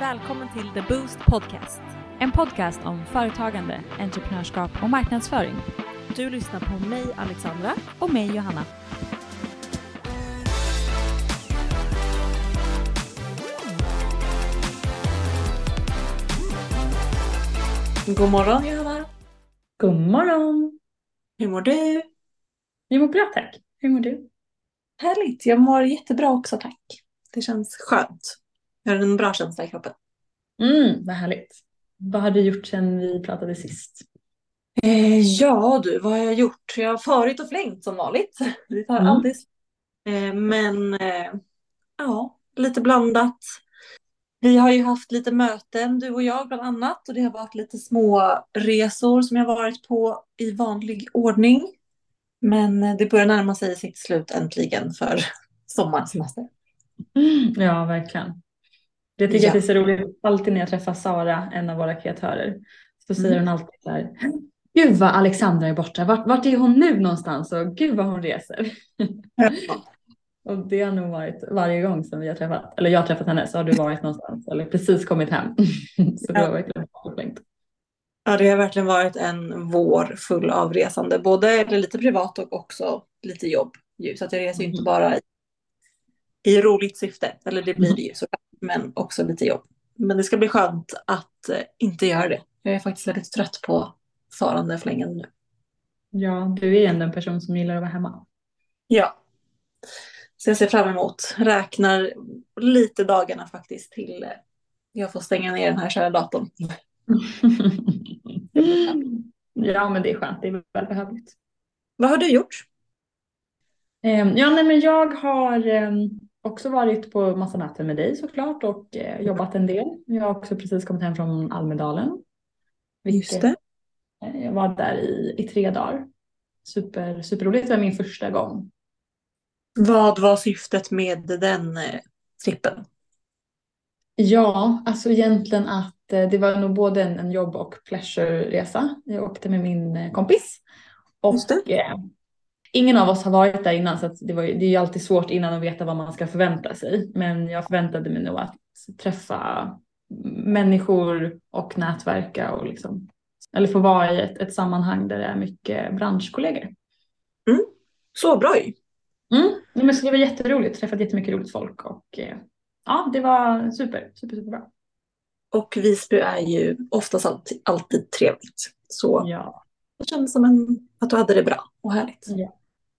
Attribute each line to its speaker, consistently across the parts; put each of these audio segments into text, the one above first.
Speaker 1: Välkommen till The Boost Podcast.
Speaker 2: En podcast om företagande, entreprenörskap och marknadsföring.
Speaker 1: Du lyssnar på mig Alexandra.
Speaker 2: Och mig Johanna.
Speaker 1: God morgon Johanna.
Speaker 2: God morgon!
Speaker 1: Hur mår du?
Speaker 2: Jag mår bra tack. Hur mår du?
Speaker 1: Härligt, jag mår jättebra också tack. Det känns skönt. Jag har en bra känsla i kroppen.
Speaker 2: Mm, vad härligt. Vad har du gjort sedan vi pratade sist?
Speaker 1: Eh, ja du, vad har jag gjort? Jag har farit och flängt som vanligt. Det tar
Speaker 2: Mm.
Speaker 1: alltid. Eh, men eh, ja, lite blandat. Vi har ju haft lite möten, du och jag bland annat. Och det har varit lite små resor som jag varit på i vanlig ordning. Men eh, det börjar närma sig sitt slut äntligen för sommarsemester.
Speaker 2: Ja, verkligen. Jag tycker
Speaker 1: Ja.
Speaker 2: att det är så roligt, alltid när jag träffar Sara, en av våra kreatörer, så säger
Speaker 1: Mm.
Speaker 2: hon alltid så här, Gud vad Alexandra är borta, vart, vart är hon nu någonstans och gud vad hon reser. Och det har nog varit varje gång som vi har träffat, eller jag har träffat henne så har du varit någonstans eller precis kommit hem. Så det
Speaker 1: Ja.
Speaker 2: var verkligen.
Speaker 1: Ja, det har verkligen varit en vår full av resande. Både lite privat och också lite jobb. Så att jag reser ju inte
Speaker 2: Mhm.
Speaker 1: bara i, i roligt syfte. Eller det blir det ju såklart. Men också lite jobb. Men det ska bli skönt att eh, inte göra det. Jag är faktiskt väldigt trött på farande flängen nu.
Speaker 2: Ja, du är ändå en person som gillar att vara hemma.
Speaker 1: Ja. Så jag ser fram emot. Räknar lite dagarna faktiskt till eh, jag får stänga ner den här kära datorn.
Speaker 2: ja, men det är skönt, det är välbehövligt.
Speaker 1: Vad har du gjort?
Speaker 2: Ehm, Ja, nej, men jag har ehm, också varit på massa möten med dig såklart och eh, jobbat en del. Jag har också precis kommit hem från Almedalen.
Speaker 1: Just det.
Speaker 2: Eh, Jag var där i, i tre dagar. Super, superroligt, det var min första gång.
Speaker 1: Vad var syftet med den eh, trippen?
Speaker 2: Ja, alltså egentligen att eh, det var nog både en, en jobb och pleasure-resa. Jag åkte med min eh, kompis. Och ingen av oss har varit där innan så det, var, det är ju alltid svårt innan att veta vad man ska förvänta sig. Men jag förväntade mig nog att träffa människor och nätverka och liksom, eller få vara i ett, ett sammanhang där det är mycket branschkollegor.
Speaker 1: Så bra ju.
Speaker 2: Mm. Men så det var jätteroligt, träffat jättemycket roligt folk och eh, ja, det var super, super, superbra.
Speaker 1: Och Visby är ju oftast alltid, alltid trevligt. Så
Speaker 2: Ja.
Speaker 1: det kändes som en, att du hade det bra och härligt.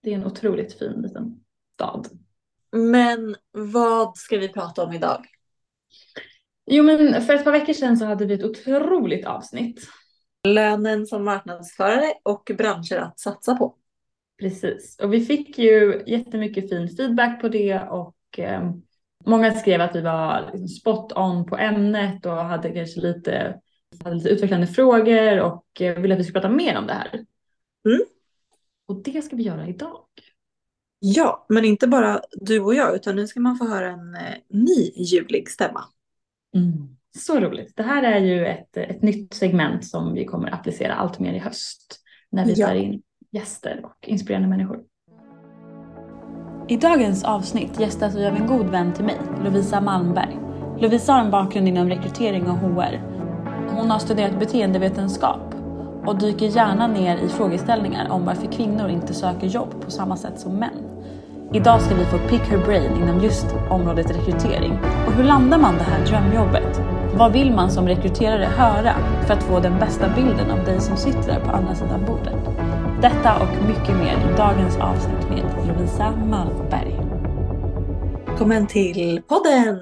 Speaker 2: Det är en otroligt fin liten stad.
Speaker 1: Men vad ska vi prata om idag?
Speaker 2: Jo men för ett par veckor sedan så hade vi ett otroligt avsnitt.
Speaker 1: Lönen som marknadsförare och branscher att satsa på.
Speaker 2: Precis. Och vi fick ju jättemycket fin feedback på det och eh, många skrev att vi var liksom spot on på ämnet och hade kanske lite, hade lite utvecklande frågor och eh, ville att vi skulle prata mer om det här.
Speaker 1: Mm.
Speaker 2: Och det ska vi göra idag.
Speaker 1: Ja, men inte bara du och jag, utan nu ska man få höra en eh, ny ljuvlig stämma.
Speaker 2: Så roligt. Det här är ju ett, ett nytt segment som vi kommer applicera allt mer i höst. När vi
Speaker 1: Ja.
Speaker 2: tar in gäster och inspirerande människor. I dagens avsnitt gästas vi av en god vän till mig, Lovisa Malmberg. Lovisa har en bakgrund inom rekrytering och HR. Hon har studerat beteendevetenskap och dyker gärna ner i frågeställningar om varför kvinnor inte söker jobb på samma sätt som män. Idag ska vi få pick her brain inom just området rekrytering. Och hur landar man det här drömjobbet? Vad vill man som rekryterare höra för att få den bästa bilden av dig som sitter där på andra sidan bordet? Detta och mycket mer i dagens avsnitt med Lovisa Malmberg.
Speaker 1: Välkommen till podden!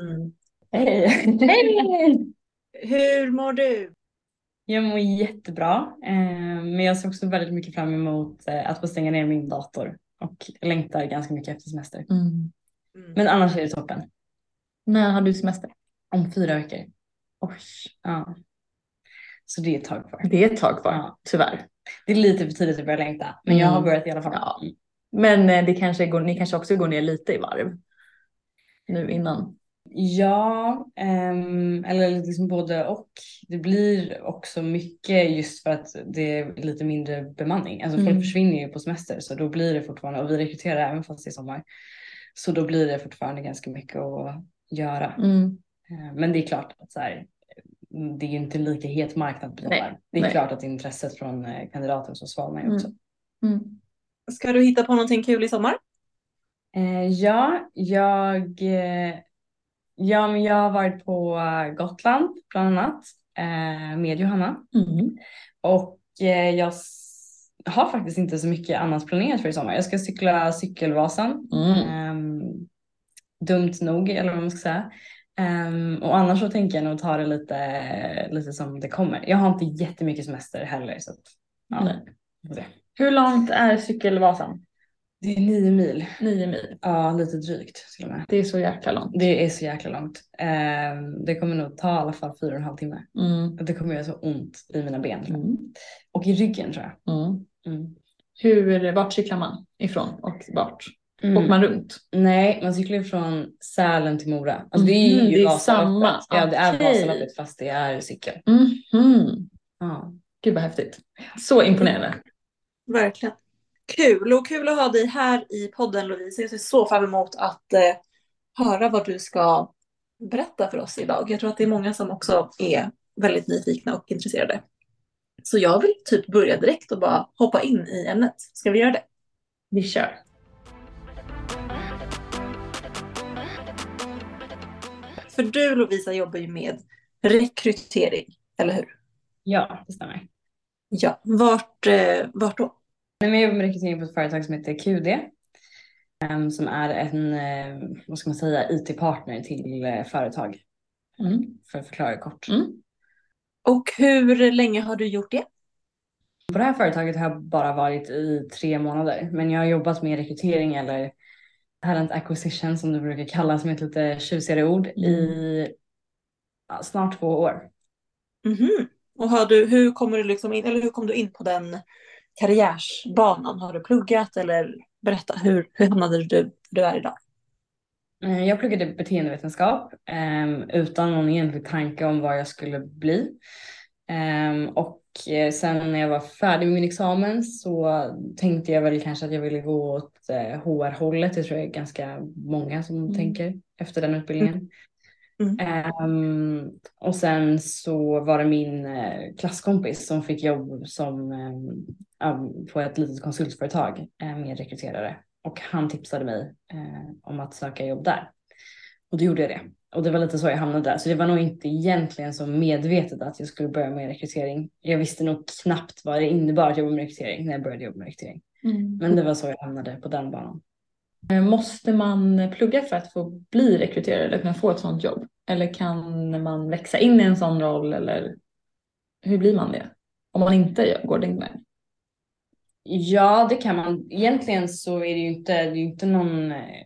Speaker 2: Hej! Hej!
Speaker 1: Hur mår du?
Speaker 3: Jag mår jättebra, eh, men jag ser också väldigt mycket fram emot eh, att få stänga ner min dator och längtar ganska mycket efter semester.
Speaker 2: Mm.
Speaker 1: Mm.
Speaker 3: Men annars är det toppen.
Speaker 2: När har du semester?
Speaker 3: Om fyra veckor.
Speaker 2: Oj,
Speaker 3: Ja. Så det är ett tag kvar.
Speaker 2: det är ett tag kvar,
Speaker 3: Ja.
Speaker 2: tyvärr.
Speaker 3: Det är lite för tidigt att börja längta, men jag har
Speaker 2: Mm.
Speaker 3: börjat i alla fall.
Speaker 2: Ja. Men eh, det kanske går, ni kanske också går ner lite i varv nu innan.
Speaker 3: Ja, ehm, eller liksom både och. Det blir också mycket just för att det är lite mindre bemanning. Alltså
Speaker 2: Mm.
Speaker 3: folk försvinner ju på semester så då blir det fortfarande, och vi rekryterar även fast det är sommar. Så då blir det fortfarande ganska mycket att göra.
Speaker 2: Mm.
Speaker 3: Eh, Men det är klart att så här, det är ju inte lika het marknad på jobbar. Det är
Speaker 2: nej.
Speaker 3: klart att intresset från eh, kandidater så svalnar ju också.
Speaker 2: Mm.
Speaker 1: Ska du hitta på någonting kul i sommar?
Speaker 3: Eh, ja, jag, eh, ja, men jag har varit på eh, Gotland bland annat eh, med Johanna.
Speaker 2: Mm.
Speaker 3: Och eh, jag har faktiskt inte så mycket annat planerat för i sommar. Jag ska cykla Cykelvasan.
Speaker 2: Mm.
Speaker 3: Ehm, dumt nog eller vad man ska säga. Ehm, och annars så tänker jag nog ta det lite, lite som det kommer. Jag har inte jättemycket semester heller så att, ja, se.
Speaker 2: Hur långt är cykelvasan?
Speaker 3: Det är nio mil.
Speaker 2: Nio mil.
Speaker 3: Ja, lite drygt till och med.
Speaker 2: Det är så jäkla långt.
Speaker 3: Det är så jäkla långt. Ehm, det kommer nog ta i alla fall fyra och en halv timme.
Speaker 2: Mm.
Speaker 3: Det kommer göra så ont i mina ben.
Speaker 2: Mm.
Speaker 3: Och i ryggen tror jag.
Speaker 2: Mm.
Speaker 3: Mm.
Speaker 2: Hur, vart cyklar man ifrån och vart?
Speaker 3: Mm.
Speaker 2: Åker man runt?
Speaker 3: Nej, man cyklar från Sälen till Mora. Alltså det är
Speaker 2: Mhm,
Speaker 3: ju
Speaker 2: det är
Speaker 3: Vasaloppet.
Speaker 2: samma.
Speaker 3: Ja, det är. Vasaloppet fast det är cykel.
Speaker 2: Mhm.
Speaker 3: Ja.
Speaker 2: Gud vad häftigt. Så imponerande.
Speaker 1: Verkligen. Kul och kul att ha dig här i podden Lovisa. Jag ser så fram emot att eh, höra vad du ska berätta för oss idag. Jag tror att det är många som också är väldigt nyfikna och intresserade. Så jag vill typ börja direkt och bara hoppa in i ämnet. Ska vi göra det?
Speaker 2: Vi kör.
Speaker 1: För du Lovisa jobbar ju med rekrytering, eller hur?
Speaker 3: ja, det stämmer.
Speaker 1: Ja. Vart, eh, vart då?
Speaker 3: Nej, men jag jobbar med rekrytering på ett företag som heter QD. ehm, som är en, eh, vad ska man säga, IT-partner till eh, företag.
Speaker 2: Mm.
Speaker 3: För att förklara kort.
Speaker 2: Mm.
Speaker 1: Och hur länge har du gjort det?
Speaker 3: På det här företaget har jag bara varit i tre månader. Men jag har jobbat med rekrytering eller talent acquisition som det brukar kallas med ett lite tjusigare ord i ja, snart två år.
Speaker 1: Mhm. Och har du, hur kommer du liksom in, eller hur kom du in på den karriärsbanan? Har du pluggat eller berätta, hur, hur hamnade du du är idag?
Speaker 3: Eh, Jag pluggade beteendevetenskap eh, utan någon egentlig tanke om vad jag skulle bli. Eh, och eh, sen när jag var färdig med min examen så tänkte jag väl kanske att jag ville gå åt eh, HR-hållet. Det tror jag är ganska många som
Speaker 2: Mm.
Speaker 3: tänker efter den utbildningen.
Speaker 1: Mm.
Speaker 3: Ehm, och sen så var det min eh, klasskompis som fick jobb som, ja, på ett litet konsultföretag eh, med rekryterare. Och han tipsade mig eh, om att söka jobb där. Och då gjorde jag det. Och det var lite så jag hamnade där. Så det var nog inte egentligen så medvetet att jag skulle börja med rekrytering. Jag visste nog knappt vad det innebar att jobba med rekrytering när jag började jobba med rekrytering. Men det var så jag hamnade på den banan.
Speaker 2: Eh, Måste man plugga för att få bli rekryterare eller kunna få ett sådant jobb? Eller kan man växa in i en sån roll eller hur blir man det? Om man inte går din väg.
Speaker 3: Ja, det kan man. Egentligen så är det ju inte, det är inte någon eh,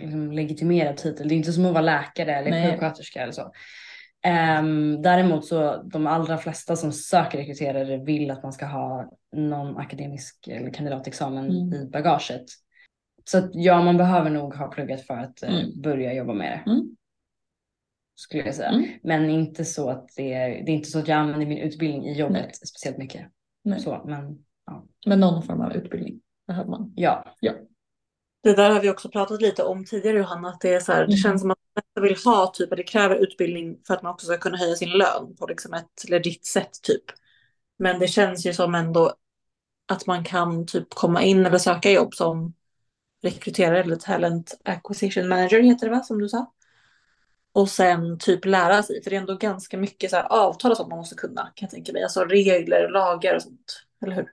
Speaker 3: liksom, legitimerad titel. Det är inte som att vara läkare eller
Speaker 2: Nej.
Speaker 3: sjuksköterska eller så. Ehm, däremot så de allra flesta som söker rekryterare vill att man ska ha någon akademisk eller kandidatexamen
Speaker 2: Mm.
Speaker 3: i bagaget. Så att, ja, man behöver nog ha pluggat för att eh,
Speaker 2: Mm.
Speaker 3: börja jobba med det.
Speaker 2: Mm.
Speaker 3: Skulle jag säga.
Speaker 2: Mm.
Speaker 3: Men inte så att det är, det är inte så att jag använder min utbildning i jobbet
Speaker 2: Nej.
Speaker 3: speciellt mycket.
Speaker 2: Nej.
Speaker 3: Så, men
Speaker 2: Men någon form av utbildning behöver man.
Speaker 3: ja.
Speaker 1: Det där har vi också pratat lite om tidigare Johanna, att det är så här, det
Speaker 2: Mm.
Speaker 1: känns som att man vill ha typ, att det kräver utbildning för att man också ska kunna höja sin lön på liksom ett legit sätt typ. Men det känns ju som ändå att man kan typ komma in eller söka jobb som rekryterare eller talent acquisition manager heter det va, som du sa. Och sen typ lära sig, för det är ändå ganska mycket så här avtal och sånt man måste kunna kan jag tänka mig. Alltså regler, lagar och sånt, eller hur?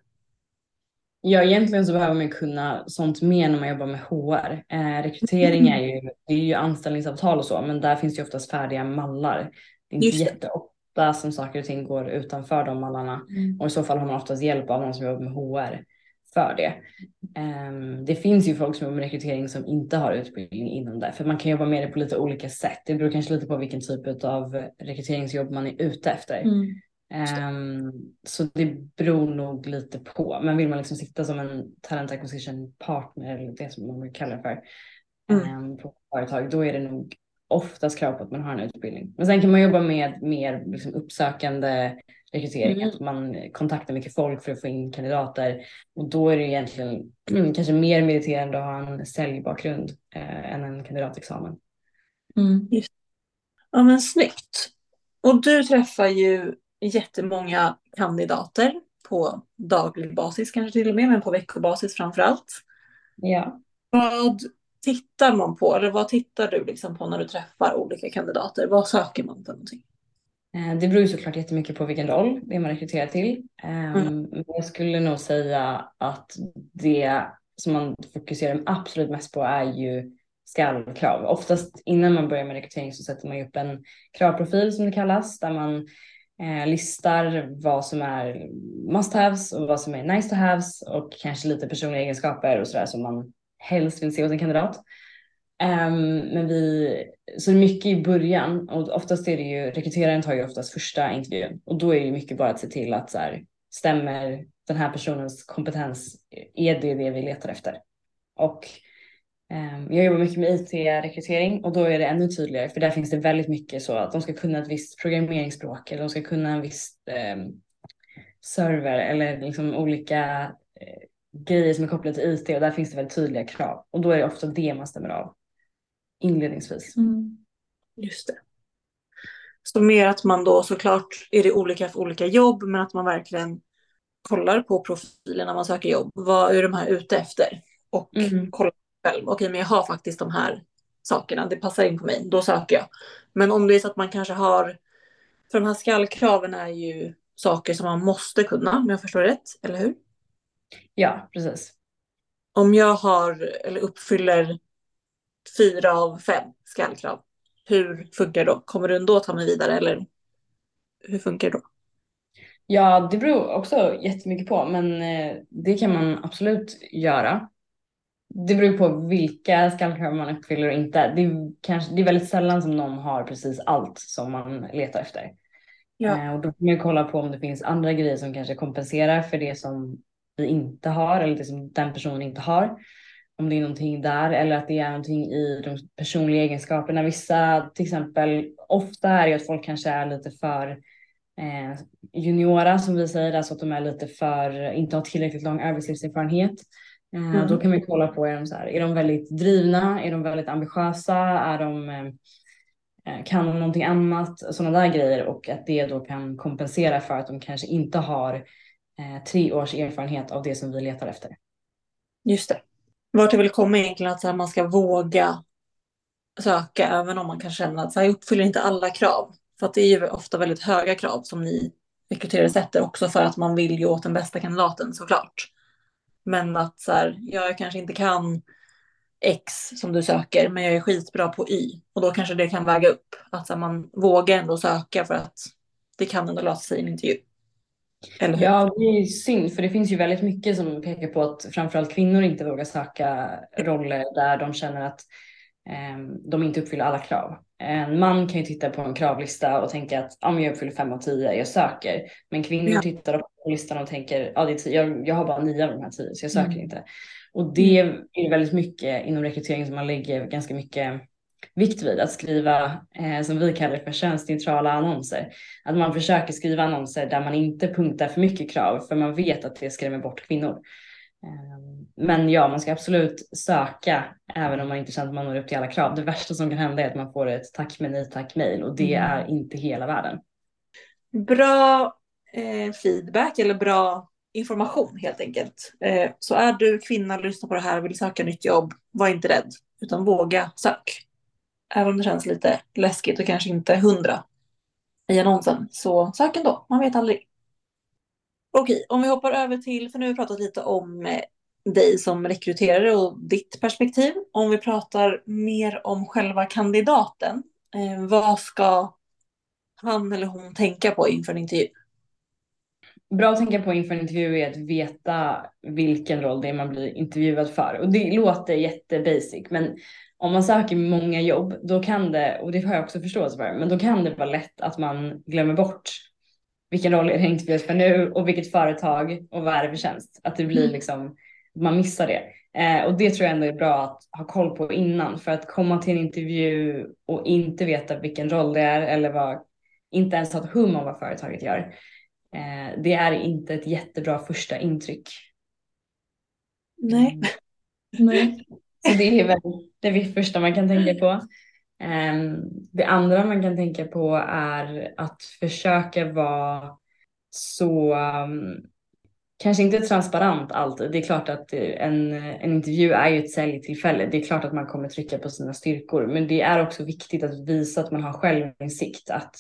Speaker 3: Ja, egentligen så behöver man kunna sånt mer när man jobbar med HR. Eh, rekrytering är ju, det är ju anställningsavtal och så, men där finns det ju oftast färdiga mallar. Det är inte
Speaker 1: Just det.
Speaker 3: jätteofta som saker och ting går utanför de mallarna. Och i så fall har man oftast hjälp av någon som jobbar med HR för det. Ehm, det finns ju folk som jobbar med rekrytering som inte har utbildning inom det, för man kan jobba med det på lite olika sätt. Det beror kanske lite på vilken typ av rekryteringsjobb man är ute efter.
Speaker 2: Mm.
Speaker 3: Ehm, så det beror nog lite på. Men vill man liksom sitta som en talent acquisition partner eller det som man vill kalla det för
Speaker 1: Mm.
Speaker 3: ehm, på företag, då är det nog oftast krav på att man har en utbildning. Men sen kan man jobba med mer liksom uppsökande rekrytering,
Speaker 2: Mm.
Speaker 3: att man kontaktar mycket folk för att få in kandidater och då är det egentligen mm, kanske mer meriterande att ha en säljbakgrund eh, än en kandidatexamen.
Speaker 2: Mm.
Speaker 1: Ja, Ja men snyggt. Och du träffar ju jättemånga kandidater på daglig basis kanske till och med, men på veckobasis framför allt.
Speaker 3: Ja.
Speaker 1: Vad tittar man på? Eller vad tittar du liksom på när du träffar olika kandidater? Vad söker man för någonting?
Speaker 3: Eh, det beror ju såklart jättemycket på vilken roll det är man rekryterar till. Ehm, mm. Men jag skulle nog säga att det som man fokuserar absolut mest på är ju skallkrav. Oftast innan man börjar med rekrytering så sätter man upp en kravprofil som det kallas där man eh, listar vad som är must haves och vad som är nice to haves och kanske lite personliga egenskaper och sådär som man helst vill se hos en kandidat. Um, men vi, så mycket i början och oftast är det ju, rekryteraren tar ju oftast första intervjun och då är det mycket bara att se till att så här, stämmer den här personens kompetens, är det det vi letar efter? Och um, jag jobbar mycket med IT-rekrytering och då är det ännu tydligare för där finns det väldigt mycket så att de ska kunna ett visst programmeringsspråk eller de ska kunna en viss um, server eller liksom olika uh, grejer som är kopplade till IT och där finns det väldigt tydliga krav och då är det ofta det man stämmer av inledningsvis.
Speaker 1: Mm. Just det. Så mer att man då såklart är det olika för olika jobb men att man verkligen kollar på profilen när man söker jobb. Vad är de här ute efter? Och mm. kollar själv. Okej, men jag har faktiskt de här sakerna. Det passar in på mig. Då söker jag. Men om det är så att man kanske har, för de här skallkraven är ju saker som man måste kunna om jag förstår rätt, eller hur?
Speaker 3: Ja, precis.
Speaker 1: Om jag har eller uppfyller fyra av fem skallkrav, hur funkar det då? Kommer du ändå ta mig vidare eller hur funkar det då?
Speaker 3: Ja, det beror också jättemycket på, men eh, det kan man absolut göra. Det beror på vilka skallkrav man uppfyller och inte. Det är, kanske, det är väldigt sällan som någon har precis allt som man letar efter. Ja. Eh, och då kan man kolla på om det finns andra grejer som kanske kompenserar för det som vi inte har eller det som den personen inte har. Om det är någonting där eller att det är någonting i de personliga egenskaperna. Vissa till exempel, ofta är det att folk kanske är lite för eh, juniora som vi säger, alltså att de är lite för, inte har tillräckligt lång arbetslivserfarenhet. Eh, mm. Då kan man kolla på, är de, så här, är de väldigt drivna, är de väldigt ambitiösa, är de eh, eh kan de någonting annat, sådana där grejer och att det då kan kompensera för att de kanske inte har eh, tre års erfarenhet av det som vi letar efter.
Speaker 1: Just det. Vart jag vill komma egentligen att här, man ska våga söka även om man kan känna att så här, jag uppfyller inte alla krav. För att det är ju ofta väldigt höga krav som ni rekryterare sätter också för att man vill ju åt den bästa kandidaten såklart. Men att så här, jag kanske inte kan X som du söker, men jag är skitbra på Y. Och då kanske det kan väga upp. Att så här, man vågar ändå söka för att det kan ändå lösa sig i en intervju.
Speaker 3: Ja, det är synd för det finns ju väldigt mycket som pekar på att framförallt kvinnor inte vågar söka roller där de känner att eh, de inte uppfyller alla krav. En man kan ju titta på en kravlista och tänka att ah, men jag uppfyller fem av tio, jag söker. Men kvinnor ja. tittar på listan och tänker ah, det är tio, jag, jag har bara nio av de här tio så jag söker mm. inte. Och det mm. är väldigt mycket inom rekrytering som man lägger ganska mycket vikt vid att skriva, eh, som vi kallar för könsneutrala annonser. Att man försöker skriva annonser där man inte punktar för mycket krav för man vet att det skrämmer bort kvinnor. Eh, men ja, man ska absolut söka även om man inte känner att man når upp till alla krav. Det värsta som kan hända är att man får ett tack men nej tack mail och det mm. är inte hela världen.
Speaker 1: Bra eh, feedback eller bra information helt enkelt. Eh, så är du kvinna, lyssnar på det här, och vill söka nytt jobb, var inte rädd utan våga sök även om det känns lite läskigt och kanske inte hundra i annonsen, så sök ändå. Man vet aldrig. Okej, om vi hoppar över till, för nu har vi pratat lite om eh, dig som rekryterare och ditt perspektiv. Om vi pratar mer om själva kandidaten. Eh, vad ska han eller hon tänka på inför en intervju?
Speaker 3: Bra att tänka på inför en intervju är att veta vilken roll det är man blir intervjuad för. Och det låter jättebasic, men om man söker många jobb, då kan det, och det har jag också förståelse för, men då kan det vara lätt att man glömmer bort vilken roll är det intervjuas för nu och vilket företag och vad är det för tjänst. Att det blir mm. liksom, man missar det. Eh, och det tror jag ändå är bra att ha koll på innan för att komma till en intervju och inte veta vilken roll det är eller vad, inte ens ha ett hum om vad företaget gör. Eh, det är inte ett jättebra första intryck.
Speaker 1: Nej.
Speaker 3: Mm. Nej. Så det är väl det första man kan tänka på. Ehm, det andra man kan tänka på är att försöka vara så, ehm, kanske inte transparent alltid. Det är klart att eh, en, en intervju är ju ett säljtillfälle. Det är klart att man kommer trycka på sina styrkor, men det är också viktigt att visa att man har självinsikt, att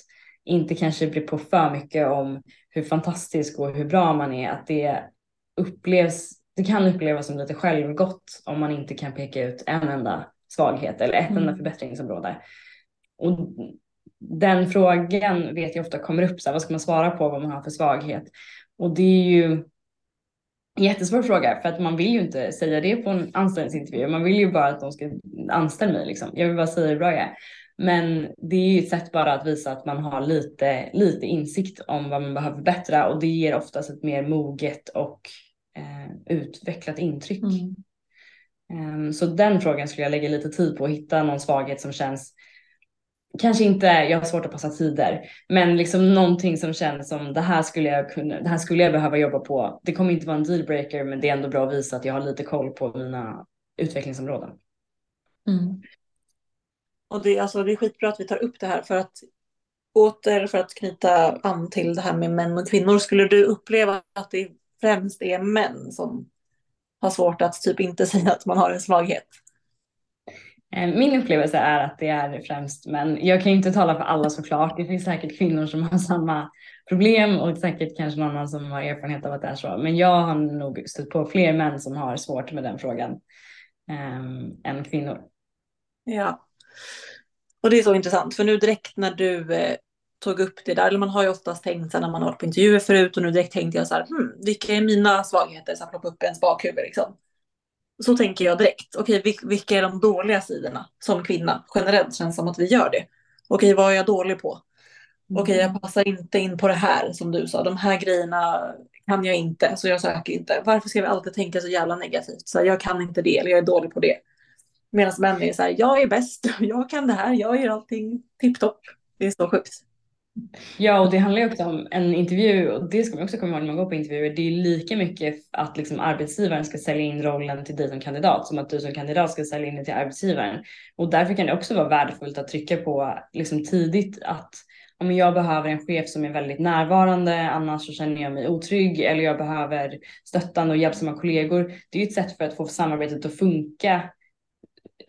Speaker 3: inte kanske bli på för mycket om hur fantastisk och hur bra man är, att det upplevs, det kan upplevas som lite självgott om man inte kan peka ut en enda svaghet eller ett enda mm. förbättringsområde. Och den frågan vet jag ofta kommer upp, så här, vad ska man svara på vad man har för svaghet? Och det är ju en jättesvår fråga för att man vill ju inte säga det på en anställningsintervju. Man vill ju bara att de ska anställa mig liksom. Jag vill bara säga hur bra jag är. Men det är ju ett sätt bara att visa att man har lite, lite insikt om vad man behöver förbättra och det ger oftast ett mer moget och eh, utvecklat intryck. Mm. Um, så den frågan skulle jag lägga lite tid på att hitta någon svaghet som känns Kanske inte, jag har svårt att passa tider, men liksom någonting som känns som det här skulle jag kunna, det här skulle jag behöva jobba på. Det kommer inte vara en dealbreaker, men det är ändå bra att visa att jag har lite koll på mina utvecklingsområden.
Speaker 1: Mm. Och det, alltså, det är skitbra att vi tar upp det här för att åter för att knyta an till det här med män och kvinnor. Skulle du uppleva att det främst är män som har svårt att typ inte säga att man har en svaghet?
Speaker 3: Eh, min upplevelse är att det är främst män. Jag kan inte tala för alla såklart. Det finns säkert kvinnor som har samma problem och säkert kanske någon annan som har erfarenhet av att det är så. Men jag har nog stött på fler män som har svårt med den frågan um, än kvinnor.
Speaker 1: Ja, och det är så intressant för nu direkt när du eh, tog upp det där, eller man har ju oftast tänkt när man har varit på intervjuer förut och nu direkt tänkte jag så här, hmm, vilka är mina svagheter? Så plocka upp ens bakhuvud liksom. Så tänker jag direkt, okej okay, vilka är de dåliga sidorna som kvinna? Generellt känns det som att vi gör det. Okej, okay, vad är jag dålig på? Okej, okay, jag passar inte in på det här som du sa. De här grejerna kan jag inte, så jag söker inte. Varför ska vi alltid tänka så jävla negativt? Så jag kan inte det, eller jag är dålig på det. Medan män är så här, jag är bäst, jag kan det här, jag gör allting tipptopp. Det är så sjukt.
Speaker 3: Ja, och det handlar ju också om en intervju och det ska man också komma ihåg när man går på intervjuer. Det är lika mycket att liksom arbetsgivaren ska sälja in rollen till dig som kandidat som att du som kandidat ska sälja in det till arbetsgivaren. Och därför kan det också vara värdefullt att trycka på liksom tidigt att om jag behöver en chef som är väldigt närvarande, annars så känner jag mig otrygg eller jag behöver stöttande och hjälpsamma kollegor. Det är ju ett sätt för att få samarbetet att funka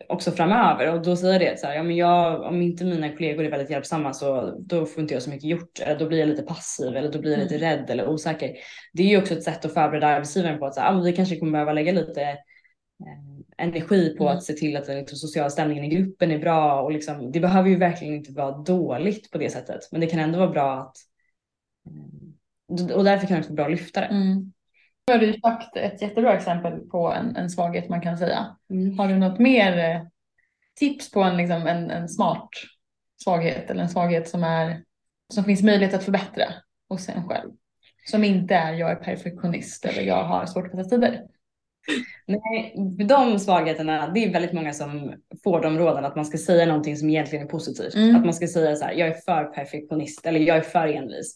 Speaker 3: också framöver och då säger det så här, ja men jag, om inte mina kollegor är väldigt hjälpsamma så då får inte jag så mycket gjort, eller då blir jag lite passiv eller då blir jag lite mm. rädd eller osäker. Det är ju också ett sätt att förbereda arbetsgivaren på att så här, ah, vi kanske kommer behöva lägga lite eh, energi på mm. att se till att den liksom, sociala stämningen i gruppen är bra och liksom, det behöver ju verkligen inte vara dåligt på det sättet, men det kan ändå vara bra att eh, och därför kan det också vara bra att lyfta det.
Speaker 2: Mm. Nu har du sagt ett jättebra exempel på en, en svaghet man kan säga. Mm. Har du något mer eh, tips på en, liksom, en, en smart svaghet eller en svaghet som, är, som finns möjlighet att förbättra hos en själv? Som inte är jag är perfektionist eller jag har svårt att passa tider.
Speaker 3: Nej, de svagheterna, det är väldigt många som får de råden att man ska säga någonting som egentligen är positivt. Mm. Att man ska säga så här, jag är för perfektionist eller jag är för envis.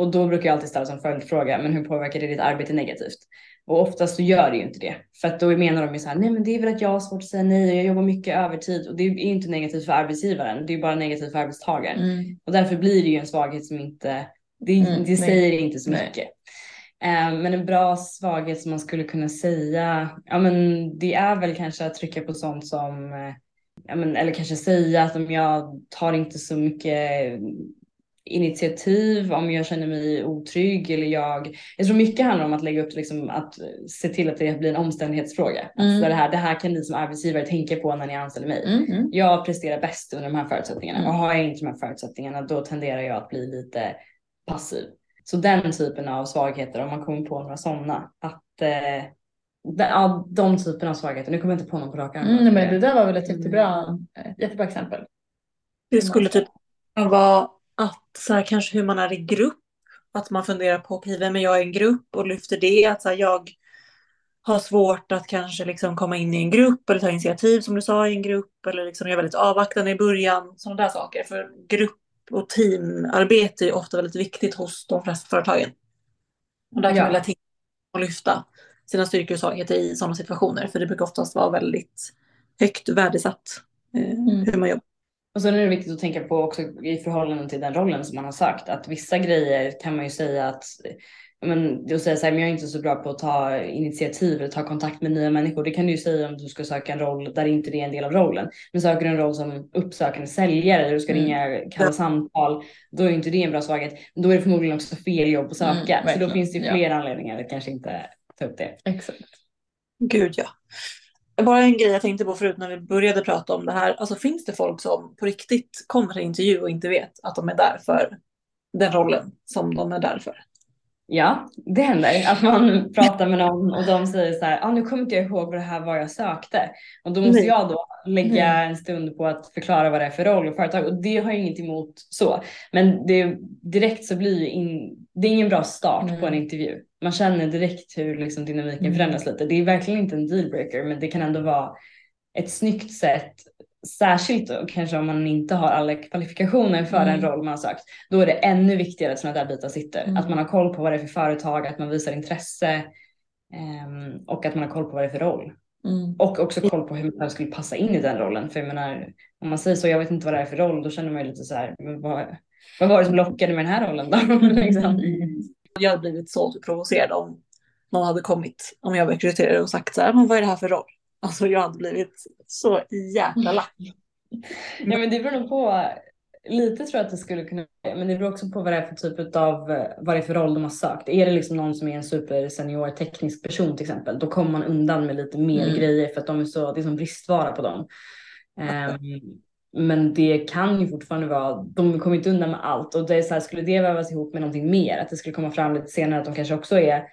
Speaker 3: Och då brukar jag alltid ställa som följdfråga, men hur påverkar det ditt arbete negativt? Och oftast så gör det ju inte det. För att då menar de ju så här, nej men det är väl att jag har svårt att säga nej och jag jobbar mycket övertid. Och det är ju inte negativt för arbetsgivaren, det är bara negativt för arbetstagaren. Mm. Och därför blir det ju en svaghet som inte, det, mm, det säger inte så mycket. Nej. men en bra svaghet som man skulle kunna säga, ja men det är väl kanske att trycka på sånt som, eh, ja men, eller kanske säga att om jag tar inte så mycket initiativ om jag känner mig otrygg eller jag. Jag tror mycket handlar om att lägga upp liksom att se till att det blir en omständighetsfråga. Mm. Alltså det, här, det här kan ni som arbetsgivare tänka på när ni anställer mig. Mm. mm. Jag presterar bäst under de här förutsättningarna mm. och har jag inte de här förutsättningarna då tenderar jag att bli lite passiv. Så den typen av svagheter, om man kommer på några sådana, att eh, ja, de typen av svagheter. Nu kommer jag inte på någon på rak arm.
Speaker 2: Mm, men det där var väl ett jättebra, mm. jättebra exempel.
Speaker 1: Det skulle typ vara att så här, kanske hur man är i grupp, att man funderar på okej, vem är jag i en grupp och lyfter det, att så här, jag har svårt att kanske liksom komma in i en grupp eller ta initiativ som du sa i en grupp eller liksom jag är väldigt avvaktande i början, sådana där saker. För grupp och teamarbete är ofta väldigt viktigt hos de flesta företagen. Och där kan ja. man lätt och lyfta sina styrkor och svagheter i sådana situationer, för det brukar oftast vara väldigt högt värdesatt eh, mm. hur man jobbar.
Speaker 3: Och sen är det viktigt att tänka på också i förhållande till den rollen som man har sökt att vissa grejer kan man ju säga att men då säger så här, men jag är inte så bra på att ta initiativ eller ta kontakt med nya människor. Det kan du ju säga om du ska söka en roll där inte det är en del av rollen. Men söker du en roll som uppsökande säljare där du ska mm. ringa, kalla samtal, då är inte det en bra svaghet. Då är det förmodligen också fel jobb att söka. Mm, så då finns det ju fler ja. anledningar att kanske inte ta upp det.
Speaker 2: Exakt.
Speaker 1: Gud ja. Bara en grej jag tänkte på förut när vi började prata om det här. Alltså finns det folk som på riktigt kommer till intervju och inte vet att de är där för den rollen som de är där för?
Speaker 3: Ja, det händer att man pratar med någon och de säger så här, ah, nu kommer inte jag ihåg vad det här var jag sökte. Och då måste Nej. jag då lägga Nej. en stund på att förklara vad det är för roll och företag och det har jag inget emot så. Men det, direkt så blir in, det är ingen bra start mm. på en intervju. Man känner direkt hur liksom dynamiken mm. förändras lite. Det är verkligen inte en dealbreaker men det kan ändå vara ett snyggt sätt särskilt då, kanske om man inte har alla kvalifikationer för mm. en roll man har sökt, då är det ännu viktigare att sådana där bitar sitter. Mm. Att man har koll på vad det är för företag, att man visar intresse um, och att man har koll på vad det är för roll. Mm. Och också koll på hur man skulle passa in i den rollen. För jag menar, om man säger så, jag vet inte vad det är för roll, då känner man ju lite så här, vad, vad var det som lockade med den här rollen då? liksom.
Speaker 1: Jag hade blivit så provocerad om någon hade kommit, om jag var rekryterare och sagt så här, men vad är det här för roll? Alltså jag hade blivit så jäkla lack.
Speaker 3: ja men det beror nog på, lite tror jag att det skulle kunna men det beror också på vad det är för typ av, vad det är för roll de har sökt. Är det liksom någon som är en supersenior teknisk person till exempel, då kommer man undan med lite mer mm. grejer för att de är så, det är som bristvara på dem. Um, men det kan ju fortfarande vara, de kommer inte undan med allt och det är så här, skulle det vävas ihop med någonting mer, att det skulle komma fram lite senare att de kanske också är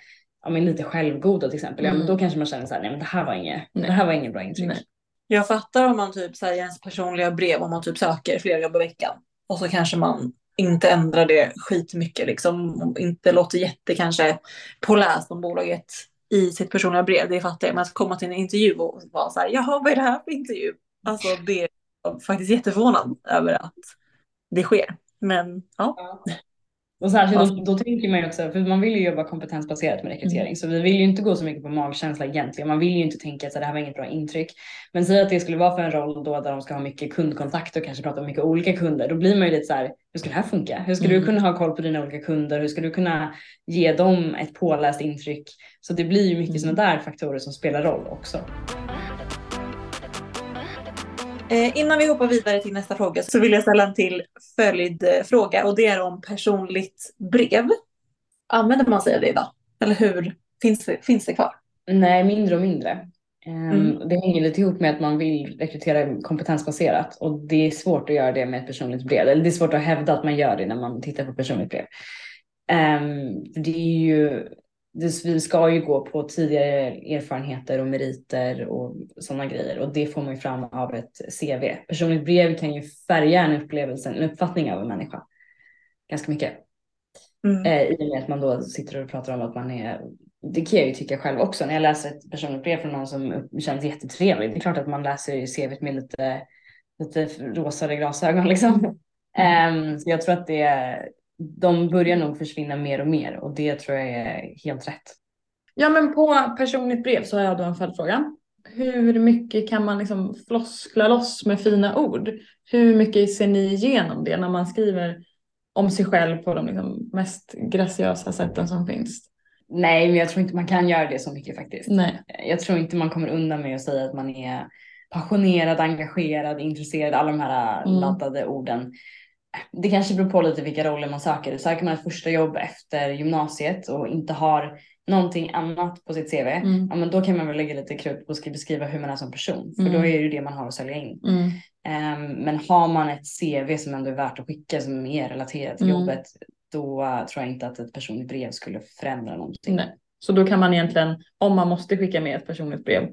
Speaker 3: ja, men lite självgoda till exempel, mm. ja, men då mm. kanske man känner så här, nej men det här var inget, det här var ingen bra intryck. Nej.
Speaker 1: Jag fattar om man typ säger ens personliga brev om man typ söker flera jobb i veckan och så kanske man inte ändrar det skitmycket liksom, inte låter jätte kanske påläst om bolaget i sitt personliga brev, det fattar jag, men att komma till en intervju och vara så här, jaha vad är det här för intervju? Alltså det faktiskt jätteförvånad över att det sker. Men ja. ja.
Speaker 3: Och särskilt då, då tänker man ju också, för man vill ju jobba kompetensbaserat med rekrytering, mm. så vi vill ju inte gå så mycket på magkänsla egentligen. Man vill ju inte tänka att det här var inget bra intryck. Men säg att det skulle vara för en roll då där de ska ha mycket kundkontakt och kanske prata med mycket olika kunder. Då blir man ju lite så här, hur ska det här funka? Hur ska mm. du kunna ha koll på dina olika kunder? Hur ska du kunna ge dem ett påläst intryck? Så det blir ju mycket mm. sådana där faktorer som spelar roll också.
Speaker 1: Eh, innan vi hoppar vidare till nästa fråga så vill jag ställa en till följdfråga och det är om personligt brev. Använder man sig av det idag? Eller hur? Finns det, finns det kvar?
Speaker 3: Nej, mindre och mindre. Um, mm. Det hänger lite ihop med att man vill rekrytera kompetensbaserat och det är svårt att göra det med ett personligt brev. Eller det är svårt att hävda att man gör det när man tittar på personligt brev. Um, det är ju vi ska ju gå på tidigare erfarenheter och meriter och sådana grejer och det får man ju fram av ett CV. Personligt brev kan ju färga en upplevelse, en uppfattning av en människa ganska mycket. Mm. Eh, I och med att man då sitter och pratar om att man är, det kan jag ju tycka själv också när jag läser ett personligt brev från någon som känns jättetrevlig. Det är klart att man läser CV med lite, lite rosade glasögon liksom. Mm. Um, så jag tror att det, de börjar nog försvinna mer och mer och det tror jag är helt rätt.
Speaker 2: Ja men på personligt brev så har jag då en följdfråga. Hur mycket kan man liksom floskla loss med fina ord? Hur mycket ser ni igenom det när man skriver om sig själv på de liksom mest graciösa sätten som finns?
Speaker 3: Nej, men jag tror inte man kan göra det så mycket faktiskt.
Speaker 2: Nej.
Speaker 3: Jag tror inte man kommer undan med att säga att man är passionerad, engagerad, intresserad, alla de här mm. laddade orden det kanske beror på lite vilka roller man söker. Söker man ett första jobb efter gymnasiet och inte har någonting annat på sitt CV, mm. ja, men då kan man väl lägga lite krut på att beskriva hur man är som person. För mm. då är det ju det man har att sälja in.
Speaker 2: Mm.
Speaker 3: Um, men har man ett CV som ändå är värt att skicka som är relaterat till mm. jobbet, då uh, tror jag inte att ett personligt brev skulle förändra någonting.
Speaker 2: Nej. Så då kan man egentligen, om man måste skicka med ett personligt brev,